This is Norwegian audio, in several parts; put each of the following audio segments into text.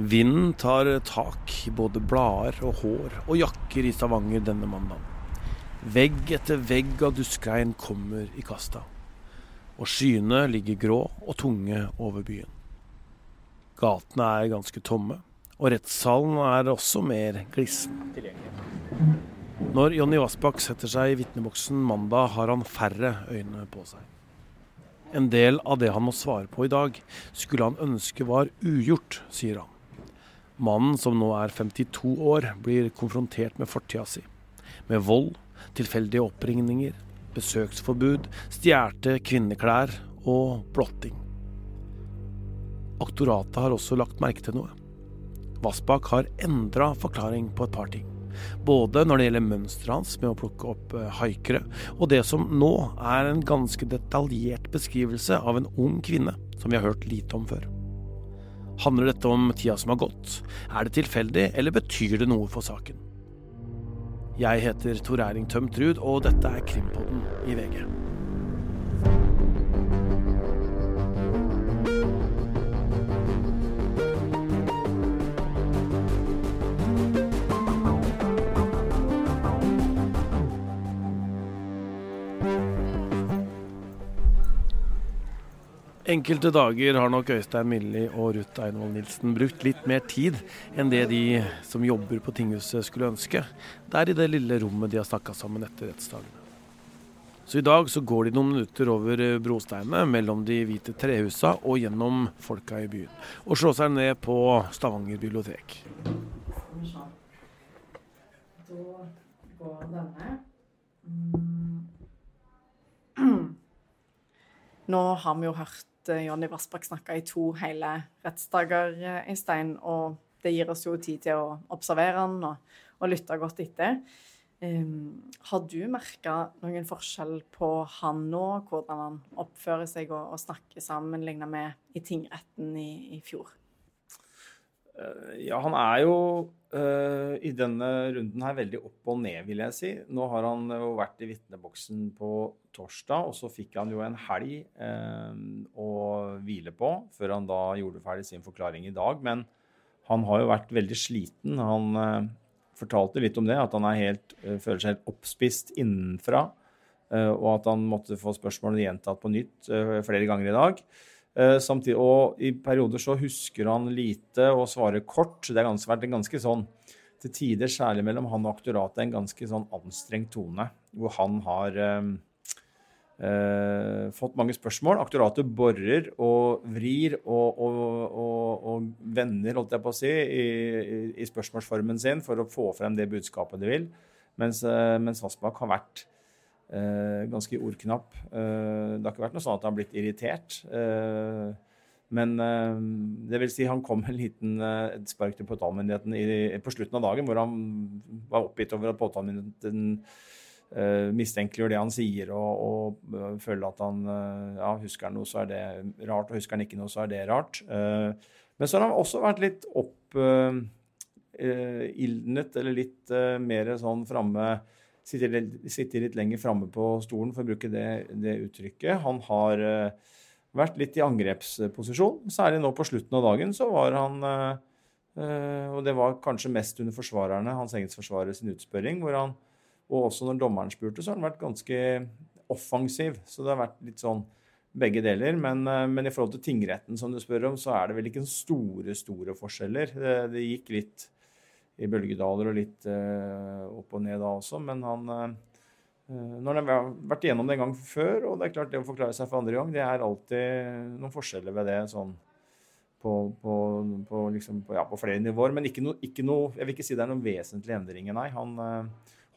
Vinden tar tak i både blader og hår og jakker i Stavanger denne mandagen. Vegg etter vegg av duskregn kommer i kasta. Og skyene ligger grå og tunge over byen. Gatene er ganske tomme, og rettssalen er også mer glissen. Når Jonny Vassbakk setter seg i vitneboksen mandag, har han færre øyne på seg. En del av det han må svare på i dag, skulle han ønske var ugjort, sier han. Mannen som nå er 52 år, blir konfrontert med fortida si. Med vold, tilfeldige oppringninger, besøksforbud, stjålne kvinneklær og blotting. Aktoratet har også lagt merke til noe. Vassbakk har endra forklaring på et par ting. Både når det gjelder mønsteret hans med å plukke opp eh, haikere, og det som nå er en ganske detaljert beskrivelse av en ung kvinne som vi har hørt lite om før. Handler dette om tida som har gått? Er det tilfeldig, eller betyr det noe for saken? Jeg heter Tor Erling Tømtrud, og dette er Krimpodden i VG. Enkelte dager har nok Øystein Milli og Ruth Einvoll Nilsen brukt litt mer tid enn det de som jobber på tinghuset skulle ønske. Det er i det lille rommet de har snakka sammen etter rettsdagen. Så i dag så går de noen minutter over brosteinene mellom de hvite trehusa og gjennom folka i byen. Og slår seg ned på Stavanger bibliotek. Da. Mm. Nå har vi jo hørt Jonny Vassbakk snakka i to hele rettsdager, Øystein. Og det gir oss jo tid til å observere han og, og lytte godt etter. Um, har du merka noen forskjell på han nå, hvordan han oppfører seg og, og snakker sammenligna med i tingretten i, i fjor? Ja, han er jo uh, i denne runden her veldig opp og ned, vil jeg si. Nå har han jo vært i vitneboksen på torsdag, og så fikk han jo en helg uh, å hvile på før han da gjorde ferdig sin forklaring i dag. Men han har jo vært veldig sliten. Han uh, fortalte litt om det, at han helt, føler seg helt oppspist innenfra. og at han måtte få spørsmålene gjentatt på nytt flere ganger i dag. Eh, samtidig, og i perioder så husker han lite og svarer kort. Det har vært en ganske sånn, til tider, særlig mellom han og aktoratet, en ganske sånn anstrengt tone. Hvor han har eh, eh, fått mange spørsmål. Aktoratet borer og vrir og, og, og, og vender, holdt jeg på å si, i, i, spørsmålsformen sin for å få frem det budskapet de vil. Mens, eh, mens Vassbakk har vært ganske ordknapp. Eh, det har ikke vært noe sånn at han har blitt irritert. Eh, men det vil si han kom en liten et spark til påtalemyndigheten på slutten av dagen, hvor han var oppgitt over at påtalemyndigheten mistenkeliggjør det han sier, og, og føler at han ja, husker han noe, så er det rart, og husker han ikke noe, så er det rart. Men så har han også vært litt oppildnet, eller litt mer sånn framme sitter, sitter litt lenger framme på stolen, for å bruke det, det uttrykket. Han har uh, vært litt i angrepsposisjon. Særlig nå på slutten av dagen så var han uh, Og det var kanskje mest under forsvarerne, hans eget forsvarer sin utspørring, hvor han Og også når dommeren spurte, så har han vært ganske offensiv. Så det har vært litt sånn begge deler. Men, men i forhold til tingretten, som du spør om, så er det vel ikke store, store forskjeller. Det, det gikk litt i bølgedaler og litt uh, opp og ned da også. Men han uh, Når han har vært igjennom det en gang før, og det er klart det å forklare seg for andre gang, det er alltid noen forskjeller ved det sånn på, på, på, liksom, ja, på flere nivåer. Men ikke noe, ikke noe, jeg vil ikke si det er noen vesentlige endringer, nei. Han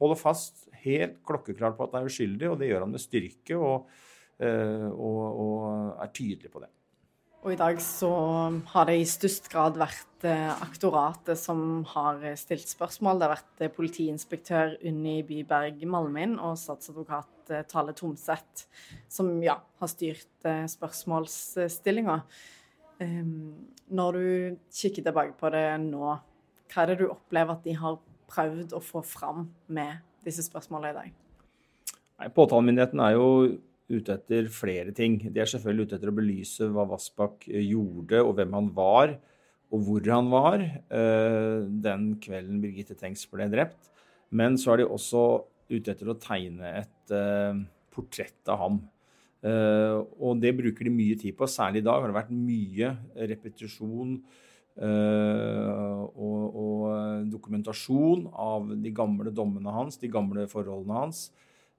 holder fast helt klokkeklart på at han er uskyldig, og det gjør han med styrke og, og, og er tydelig på det. Og i dag så har det i størst grad vært eh, aktoratet som har stilt spørsmål. Det har vært eh, politiinspektør Unni Byberg Malmin og statsadvokat eh, Tale Tomseth som ja, har styrt spørsmålsstillinga. Ehm, når du kikker tilbake på det nå, hva er det du opplever at de har prøvd å få fram med disse spørsmålene i dag? Påtalemyndigheten er jo ute etter flere ting. De er selvfølgelig ute etter å belyse hva Vassbakk eh, gjorde, og hvem han var. og hvor han var den kvelden Birgitte Tengs ble drept. Men så er de også ute etter å tegne et portrett av ham. og det bruker de mye tid på. Særlig i dag har det vært mye repetisjon og dokumentasjon av de gamle dommene hans, de gamle forholdene hans.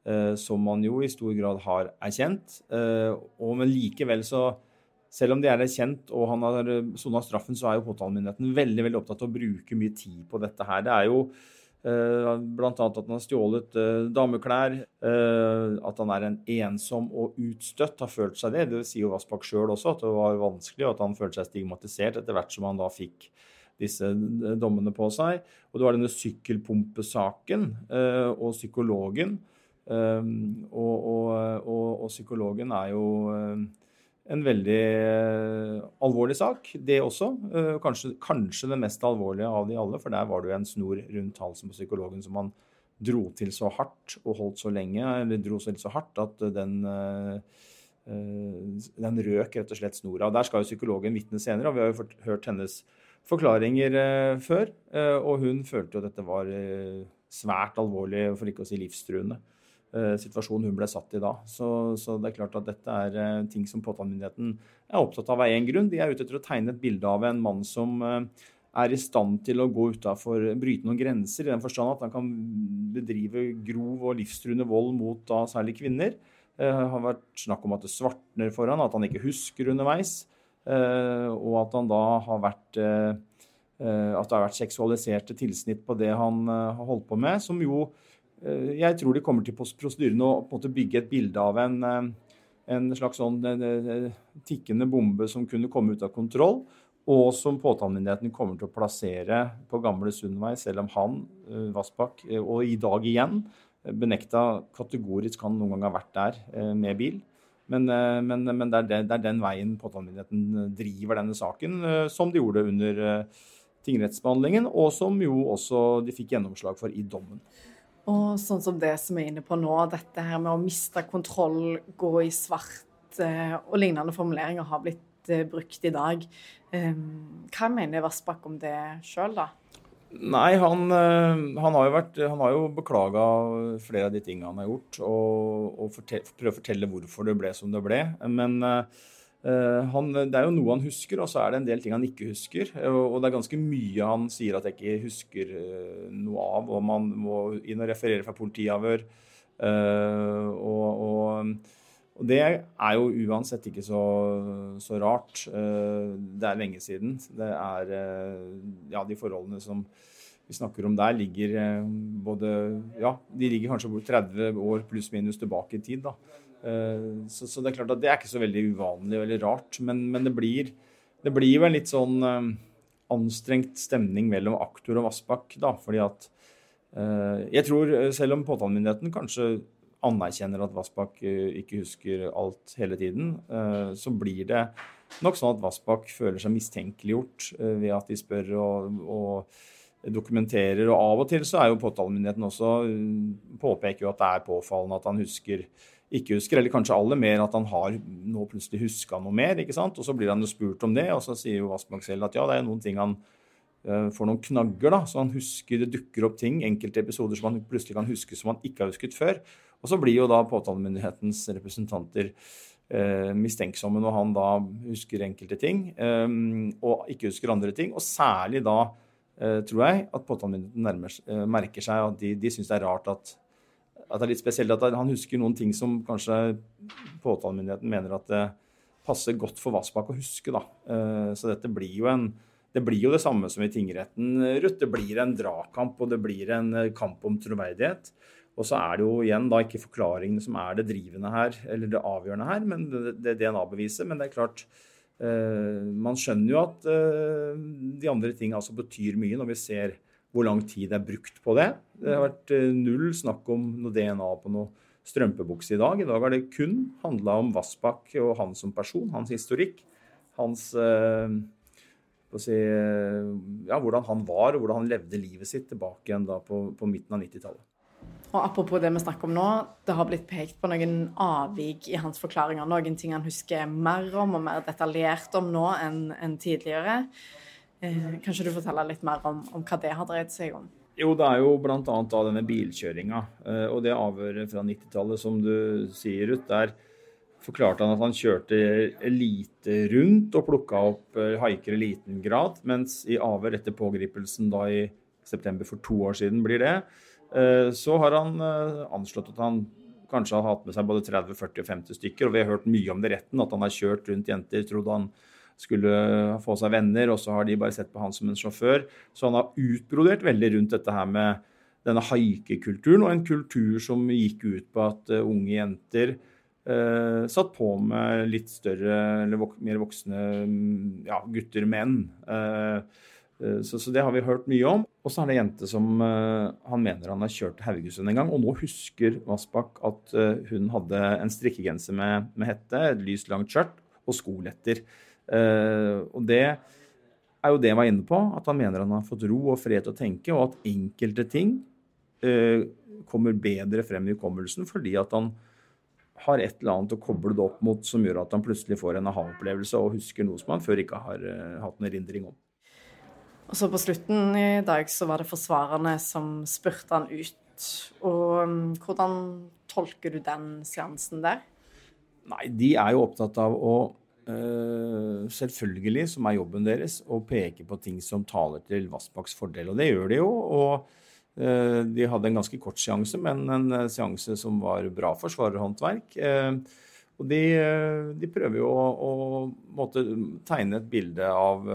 Eh, som man jo i stor grad har erkjent. Eh, og men likevel så selv om det er erkjent og han har eh, sona straffen, så er jo påtalemyndigheten veldig veldig opptatt av å bruke mye tid på dette her. Det er jo uh, bl.a. at han har stjålet uh, dameklær, uh, at han er en ensom og utstøtt, har følt seg det. Det sier jo Vassbakk sjøl også, at det var vanskelig, og at han følte seg stigmatisert etter hvert som han da fikk disse dommene på seg. Og det var denne sykkelpumpesaken og psykologen Ehm, og, og, og, og, psykologen er jo eh, en veldig eh, alvorlig sak, det også. Eh, kanskje, kanskje den mest alvorlige av de alle, for der var det jo en snor rundt halsen på psykologen som han dro til så hardt og holdt så lenge, eller dro til så hardt at den, den røk rett og slett snora. Der skal jo psykologen vitne senere, og vi har jo hørt hennes forklaringer før. Og hun følte jo at dette var svært alvorlig, for ikke å si livstruende. Eh, situasjonen hun ble satt i da. Så, så, det er klart at dette er uh, ting som påtalemyndigheten er opptatt av av én grunn. De er ute etter å tegne et bilde av en mann som uh, er i stand til å gå utafor, bryte noen grenser, i den forstand at han kan bedrive grov og livstruende vold mot da særlig kvinner. Det har vært snakk om at det svartner for han, at han ikke husker underveis, og at han da har vært at det har vært seksualiserte tilsnitt på det han har holdt på med, som jo Eh, jeg tror de kommer til prosedyren å på en måte bygge et bilde av en, eh, en slags sånn eh, tikkende bombe som kunne komme ut av kontroll, og som påtalemyndigheten kommer til å plassere på Gamle Sundvei, selv om han, Vassbakk, og i dag igjen, benekta kategorisk han noen gang har vært der med bil. Men, men, men det, er den, det, er den, veien påtalemyndigheten driver denne saken, som de gjorde under tingrettsbehandlingen, og som jo også de fikk gjennomslag for i dommen. Og sånn som det som er inne på nå, dette her med å miste kontroll, gå i svart eh, og lignende formuleringer har blitt eh, brukt i dag. Ehm, hva mener Vassbakk om det sjøl, da? Nei, han, eh, han, har jo, vært, jo beklaga flere av de tingene han har gjort, og, og prøvd å fortelle hvorfor det ble som det ble. Men Eh, han, det er jo noe han husker, og så er det en del ting han ikke husker. Og det er ganske mye han sier at jeg ikke husker eh, noe av, og man må inn og referere fra politiavhør. Eh, og, og, og, det er jo uansett ikke så, så, rart. Det er lenge siden. Det er ja, de forholdene som vi snakker om der, ligger både Ja, de ligger kanskje 30 år pluss minus tilbake i tid, da. Eh, så, så, det er klart at det er ikke så veldig uvanlig eller rart. Men, men det, blir, det blir jo en litt sånn um, anstrengt stemning mellom aktor og Vassbakk. da, fordi at Jeg tror, selv om påtalemyndigheten kanskje anerkjenner at Vassbakk ikke husker alt hele tiden, så blir det nok sånn at Vassbakk føler seg mistenkeliggjort ved at de spør og, og dokumenterer. Og av og til så er jo påtalemyndigheten også påpeker jo at det er påfallende at han husker ikke husker, eller kanskje aller mer at han har nå plutselig huska noe mer. ikke sant? Og så blir han jo spurt om det, og så sier jo Aspmak selv at ja, det er noen ting han uh, får noen knagger, da, så han husker det dukker opp ting, enkelte episoder som han plutselig kan huske som han ikke har husket før. Og så blir jo da påtalemyndighetens representanter uh, mistenksomme når han da husker enkelte ting, um, og ikke husker andre ting. Og særlig da tror jeg at påtalemyndigheten merker seg at de, de syns det er rart at at det er litt spesielt at han husker noen ting som kanskje påtalemyndigheten mener at det passer godt for Vassbakk å huske. da. Eh, så dette blir jo en det blir jo det samme som i tingretten, Ruth. Det blir en dragkamp, og det blir en eh, kamp om troverdighet. Og så er det jo igjen da ikke forklaringene som er det drivende her, eller det avgjørende her, men det, det DNA-beviset. Men det er klart, eh, man skjønner jo at eh, de andre tingene altså betyr mye når vi ser hvor lang tid det er brukt på det. Det har vært eh, null snakk om noe DNA på noe strømpebukse i dag. I dag har det kun handla om Vassbakk og han som person, hans historikk. Hans eh, si, eh, ja, hvordan han var, og hvordan han levde livet sitt tilbake igjen da på, på midten av 90-tallet. Og Apropos det vi snakker om nå, det har blitt pekt på noen avvik i hans forklaringer. Noen ting han husker mer om og mer detaljert om nå enn, enn tidligere. Eh, kanskje du forteller litt mer om, om hva det har dreid seg om? Jo, det er jo bl.a. da denne bilkjøringa eh, og det avhøret fra 90-tallet som du sier, Ruth. Der forklarte han at han kjørte lite rundt og plukka opp eh, haiker i liten grad. Mens i avhør etter pågripelsen da i september for to år siden, blir det, så har han anslått at han kanskje har hatt med seg både 30, 40 og 50 stykker. Og vi har hørt mye om det i retten, at han har kjørt rundt jenter, trodde han skulle få seg venner, og så har de bare sett på han som en sjåfør. Så han har utbrodert veldig rundt dette her med denne haikekulturen, og en kultur som gikk ut på at unge jenter uh, satt på med litt større eller vok mer voksne mm, ja, gutter, menn. Uh, så, så, det har vi hørt mye om. Og så er det en jente som han mener han har kjørt til Haugesund en gang. Og nå husker Vassbakk at hun hadde en strikkegenser med, med hette, et lyst, langt skjørt og skoletter. Uh, og det er jo det jeg var inne på, at han mener han har fått ro og fred til å tenke, og at enkelte ting uh, kommer bedre frem i hukommelsen fordi at han har et eller annet å koble det opp mot som gjør at han plutselig får en aha-opplevelse og husker noe som han før ikke har uh, hatt en erindring om. Og så På slutten i dag så var det forsvarerne som spurte han ut. Og um, Hvordan tolker du den seansen der? Nei, De er jo opptatt av å Uh, selvfølgelig, som er jobben deres, å peke på ting som taler til Vassbakks fordel. Og det gjør de jo. Og uh, de hadde en ganske kort seanse, men en uh, seanse som var bra forsvarerhåndverk. og de, de, prøver jo å, å måtte tegne et bilde av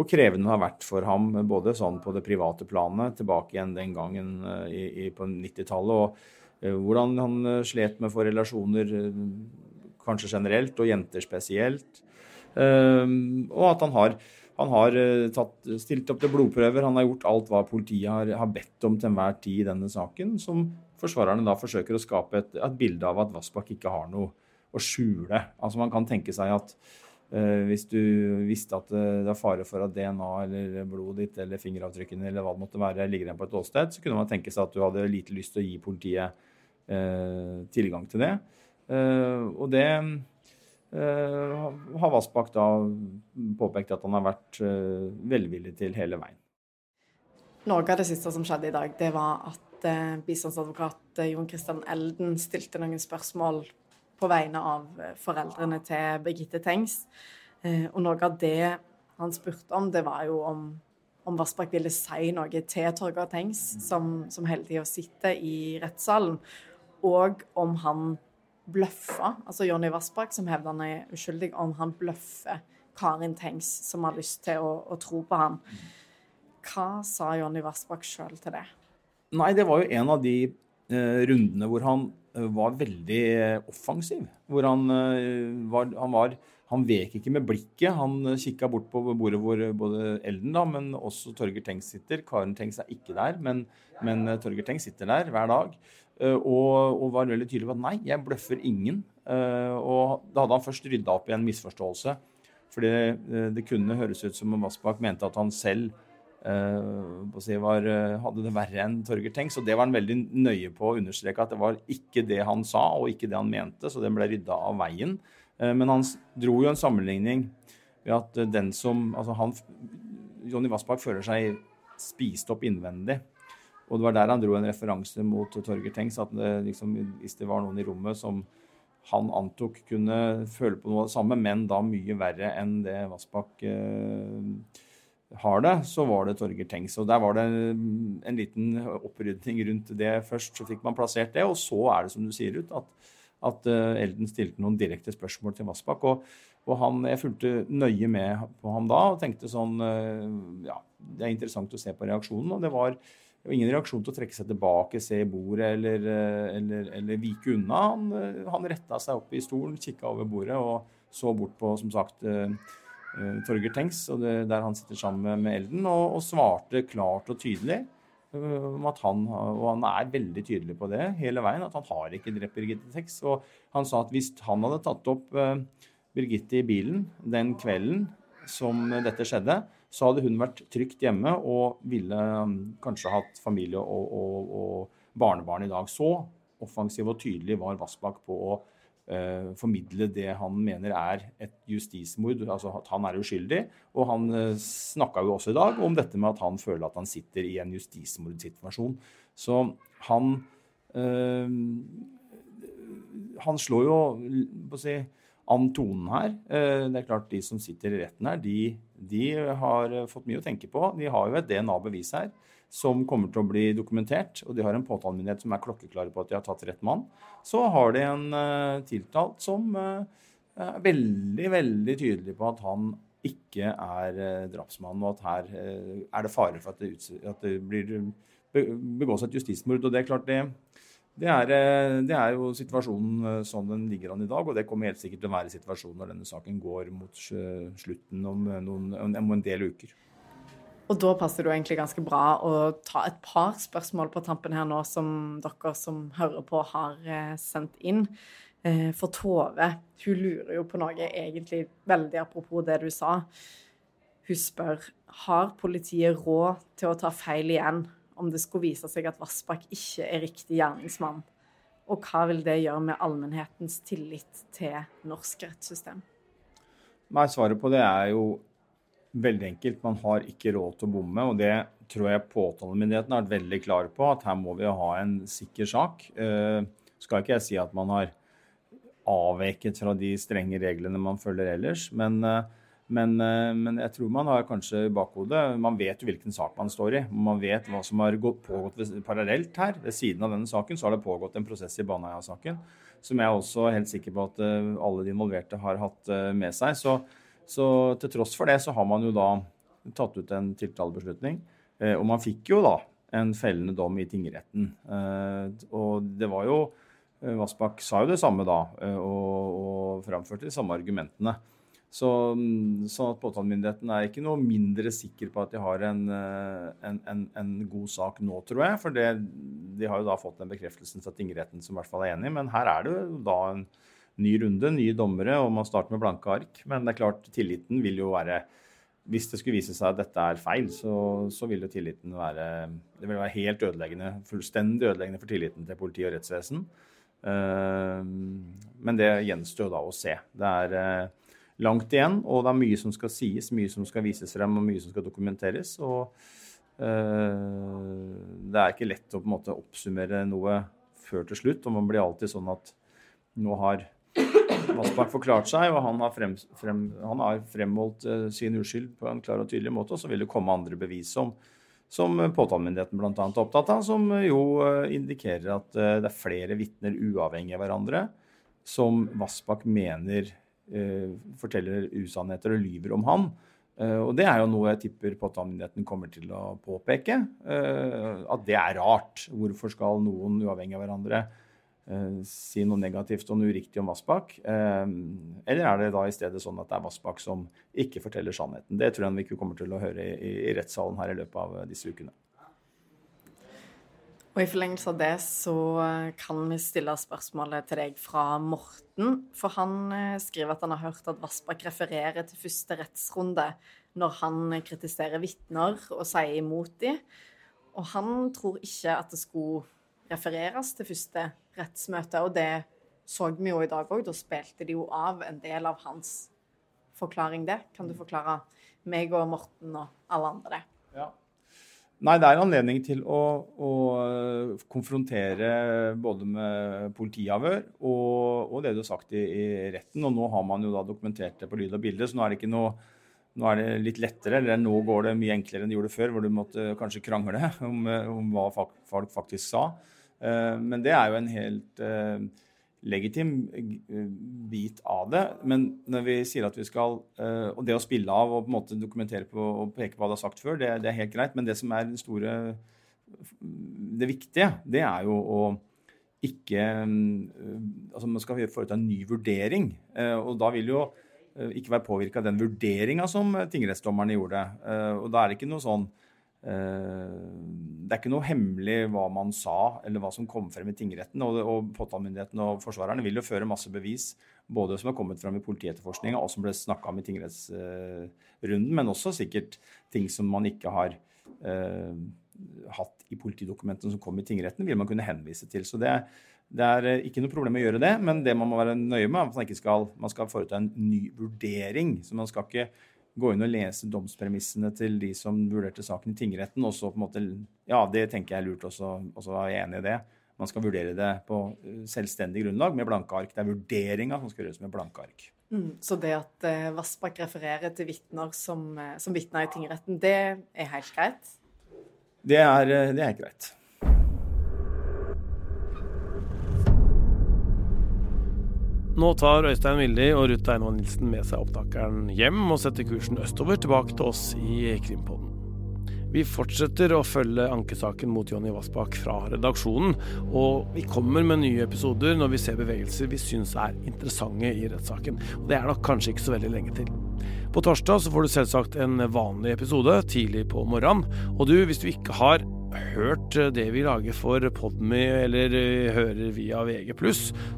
hvor krevende det har vært for ham, både sånn på det private planet, tilbake igjen den gangen i, i, på 90-tallet, og hvordan han slet med å få relasjoner kanskje generelt, og jenter spesielt. Um, og at han har, han har eh, tatt, stilt opp til blodprøver. Han har gjort alt hva politiet har, har, bedt om til enhver tid i denne saken, som forsvarerne da forsøker å skape et, et bilde av at Vassbakk ikke har noe å skjule. Altså Man kan tenke seg at hvis du visste at det er fare for at DNA eller blodet ditt eller fingeravtrykkene eller hva det måtte være ligger igjen på et åsted, så kunne man tenke seg at du hadde lite lyst til å gi politiet uh, tilgang til det. Eh, og det eh, har Vassbakk da påpekt at han har vært eh, velvillig til hele veien. Noe av det siste som skjedde i dag, det var at bistandsadvokat Jon Christian Elden stilte noen spørsmål på vegne av foreldrene til Birgitte Tengs. Og noe av det han spurte om, det var jo om, om Vassbakk ville si noe til Torgeir Tengs, som, som hele tida sitter i rettssalen, og om han bløffa, altså Jonny Vassbakk, som hevder han er uskyldig, om han bløffer Karin Tengs, som har lyst til å, å tro på ham. Hva sa Jonny Vassbakk sjøl til det? Nei, det var jo en av de eh, rundene hvor han eh, var veldig offensiv. Hvor han, eh, var, han var han vek ikke med blikket. Han kikka bort på bordet hvor både Elden, da, men også Torgeir Tengs sitter. Karen Tengs er ikke der, men, men Torgeir Tengs sitter der hver dag. Eh, og, og, var veldig tydelig på at nei, jeg bløffer ingen. Eh, og da hadde han først rydda opp i en misforståelse. Fordi det, det kunne høres ut som om Vassbakk mente at han selv var, hadde det verre enn Torgeir Tengs. Og det var han veldig nøye på å understreke at det var ikke det han sa, og ikke det han mente. Så det ble rydda av veien. Uh, men han dro jo en sammenligning ved at den som Altså han Jonny Vassbakk føler seg spist opp innvendig. Og det var der han dro en referanse mot Torgeir Tengs, at det, liksom, hvis det var noen i rommet som han antok kunne føle på noe av det samme, men da mye verre enn det Vassbakk eh, har det, så var det Torgeir Tengs. Og der var det en liten opprydning rundt det først. Så fikk man plassert det, og så er det som du sier ut, at, at uh, Elden stilte noen direkte spørsmål til Vassbakk. Og, og han, jeg fulgte nøye med på ham da og tenkte sånn uh, Ja, det er interessant å se på reaksjonen. Og det var det var ingen reaksjon til å trekke seg tilbake, se i bordet eller, eh, eller, eller vike unna. Han, eh, han retta seg opp i stolen, kikka over bordet og så bort på, som sagt, Torgeir Tengs, det, der han sitter sammen med Elden, og, og svarte klart og tydelig om at han, og han er veldig tydelig på det hele veien, at han har ikke drept Birgitte Tengs. Og han sa at hvis han hadde tatt opp uh, Birgitte i bilen den kvelden som dette skjedde, så hadde hun vært trygt hjemme og ville um, kanskje hatt familie og, og, og barnebarn i dag. Så offensiv og tydelig var Vassbakk på å formidle det han mener er et justismord. Altså at han er uskyldig. Og han uh, snakka jo også i dag om dette med at han føler at han sitter i en justismordsituasjon. Så han uh, Han slår jo på å si, an tonen her. Det er klart De som sitter i retten her, de, de har fått mye å tenke på. De har jo et DNA-bevis her som kommer til å bli dokumentert, og de har en påtalemyndighet som er klokkeklare på at de har tatt rett mann, så har de en uh, tiltalt som uh, er veldig, veldig tydelig på at han ikke er uh, drapsmann, og at her er det fare for at det, at det blir begås et justismord. Og det er klart det, det er, det er, jo situasjonen sånn den ligger an i dag, og det kommer helt sikkert til å være situasjonen når denne saken går mot slutten om, noen, om en del uker. Og da passer det jo egentlig ganske bra å ta et par spørsmål på tampen her nå, som dere som hører på, har eh, sendt inn. Eh, for Tove, hun lurer jo på noe egentlig veldig apropos det du sa. Hun spør har politiet råd til å ta feil igjen om det skulle vise seg at Vassbakk ikke er riktig gjerningsmann? Og hva vil det gjøre med allmennhetens tillit til norsk rettssystem? Nei, Svaret på det er jo veldig enkelt. Man har ikke råd til å bomme. og det tror jeg påtalemyndigheten har vært veldig klar på, at her må vi ha en sikker sak. Eh, skal ikke jeg si at man har avveket fra de strenge reglene man følger ellers, men, eh, men, eh, men, jeg tror man har kanskje i bakhodet Man vet jo hvilken sak man står i. Man vet hva som har gått, pågått parallelt her. Ved siden av denne saken så har det pågått en prosess i Baneheia-saken som jeg er også helt sikker på at alle de involverte har hatt med seg. Så så til tross for det så har man jo da tatt ut en tiltalebeslutning. Eh, og man fikk jo da en fellende dom i tingretten. Eh, og det var jo eh, Vassbakk sa jo det samme da, og, og framførte de samme argumentene. Så, sånn at påtalemyndigheten er ikke noe mindre sikker på at de har en, en, en, en god sak nå, tror jeg. For det, de har jo da fått den bekreftelsen fra tingretten som i hvert fall er enig. Men her er det jo da en ny runde, nye dommere, og man starter med blanke ark. Men det er klart, tilliten vil jo være Hvis det skulle vise seg at dette er feil, så, så vil jo tilliten være Det vil være helt ødeleggende, fullstendig ødeleggende for tilliten til politi og rettsvesen. Uh, men det gjenstår da å se. Det er uh, langt igjen, og det er mye som skal sies, mye som skal vises frem, og mye som skal dokumenteres. og uh, det er ikke lett å på en måte oppsummere noe før til slutt. og Man blir alltid sånn at nå har Vassbakk forklart seg, og han har, frem, frem, han har fremholdt uh, sin uskyld på en klar og tydelig måte. Og så vil det komme andre bevis som, som påtalemyndigheten bl.a. er opptatt av, som jo uh, indikerer at uh, det er flere vitner uavhengig av hverandre som Vassbakk mener forteller usannheter og lyver om han. Og det er jo noe jeg tipper påtalemyndigheten kommer til å påpeke. At det er rart. Hvorfor skal noen uavhengig av hverandre Eh, si noe negativt og noe uriktig om Vassbakk? Eh, eller er det da i stedet sånn at det er Vassbakk som ikke forteller sannheten? Det tror jeg vi ikke kommer til å høre i, i rettssalen her i løpet av disse ukene. Og I forlengelse av det så kan vi stille spørsmålet til deg fra Morten. For han eh, skriver at han har hørt at Vassbakk refererer til første rettsrunde når han kritiserer vitner og sier imot dem. Og han tror ikke at det skulle refereres til første rettsmøte. Og det så vi jo i dag òg. Da spilte de jo av en del av hans forklaring, det. Kan du forklare meg og Morten og alle andre det? Ja. Nei, det er anledning til å, å konfrontere både med politiavhør og, og, det du har sagt i, i, retten. Og nå har man jo da dokumentert det på lyd og bilde, så nå er det ikke noe nå er det litt lettere, eller nå går det mye enklere enn det gjorde før, hvor du måtte kanskje krangle om, om hva folk faktisk sa. Eh, men det er jo en helt eh, legitim eh, bit av det. Men når vi sier at vi skal Og det å spille av og på en måte dokumentere på og peke på hva det har sagt før, det, det, er helt greit. Men det som er den store Det viktige, det er jo å ikke Altså man skal foreta en ny vurdering. Og da vil jo ikke være påvirka av den vurderinga som tingrettsdommerne gjorde. Og da er det ikke noe sånn det er ikke noe hemmelig hva man sa eller hva som kom frem i tingretten. Og, og påtalemyndigheten og forsvarerne vil jo føre masse bevis, både som har kommet frem i politietterforskninga og som ble snakka om i tingrettsrunden, men også sikkert ting som man ikke har eh, hatt i politidokumentene som kom i tingretten, vil man kunne henvise til. Så det, Det er eh, ikke noe problem å gjøre det, men det man må være nøye med, er at man ikke skal, man skal foreta en ny vurdering. Så man skal ikke gå inn og lese domspremissene til de som vurderte saken i tingretten, og så på en måte Ja, det tenker jeg er lurt, og så, er jeg enig i det. Man skal vurdere det på eh, selvstendig grunnlag med blanke ark. Det er vurderinga som skal gjøres med blanke ark. Mm, så det at uh, Vassbakk refererer til vitner som, uh, som vitner i tingretten, det er helt greit? Det er, det er greit. Nå tar Øystein Vildi og Ruth Einvoll Nilsen med seg opptakeren hjem og setter kursen østover tilbake til oss i Krimpodden. Vi fortsetter å følge ankesaken mot Jonny Vassbakk fra redaksjonen, og vi kommer med nye episoder når vi ser bevegelser vi syns er interessante i rettssaken. Og det er nok kanskje ikke så veldig lenge til. På torsdag så får du selvsagt en vanlig episode tidlig på morgenen, og du, hvis du ikke har hørt det vi lager for Podme eller eh, hører via VG+,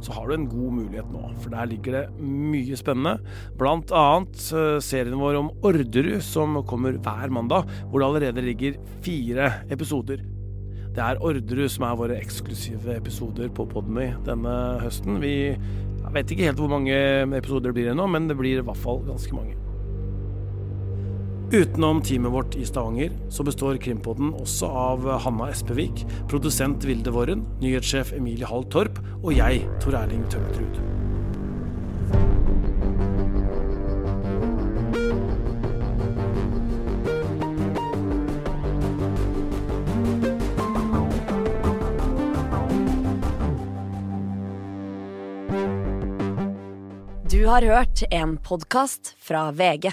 så har du en god mulighet nå. For der ligger det mye spennende. Blant annet eh, serien vår om Orderud, som kommer hver mandag, hvor det allerede ligger fire episoder. Det er Orderud som er våre eksklusive episoder på Podme denne høsten. Vi vet ikke helt hvor mange episoder det blir ennå, men det blir i hvert fall ganske mange. Utenom teamet vårt i Stavanger, så består Krimpodden også av Hanna Espevik, produsent Vilde Worren, nyhetssjef Emilie Hall Torp og jeg, Tor Erling Tømtrud. Du har hørt en podkast fra VG.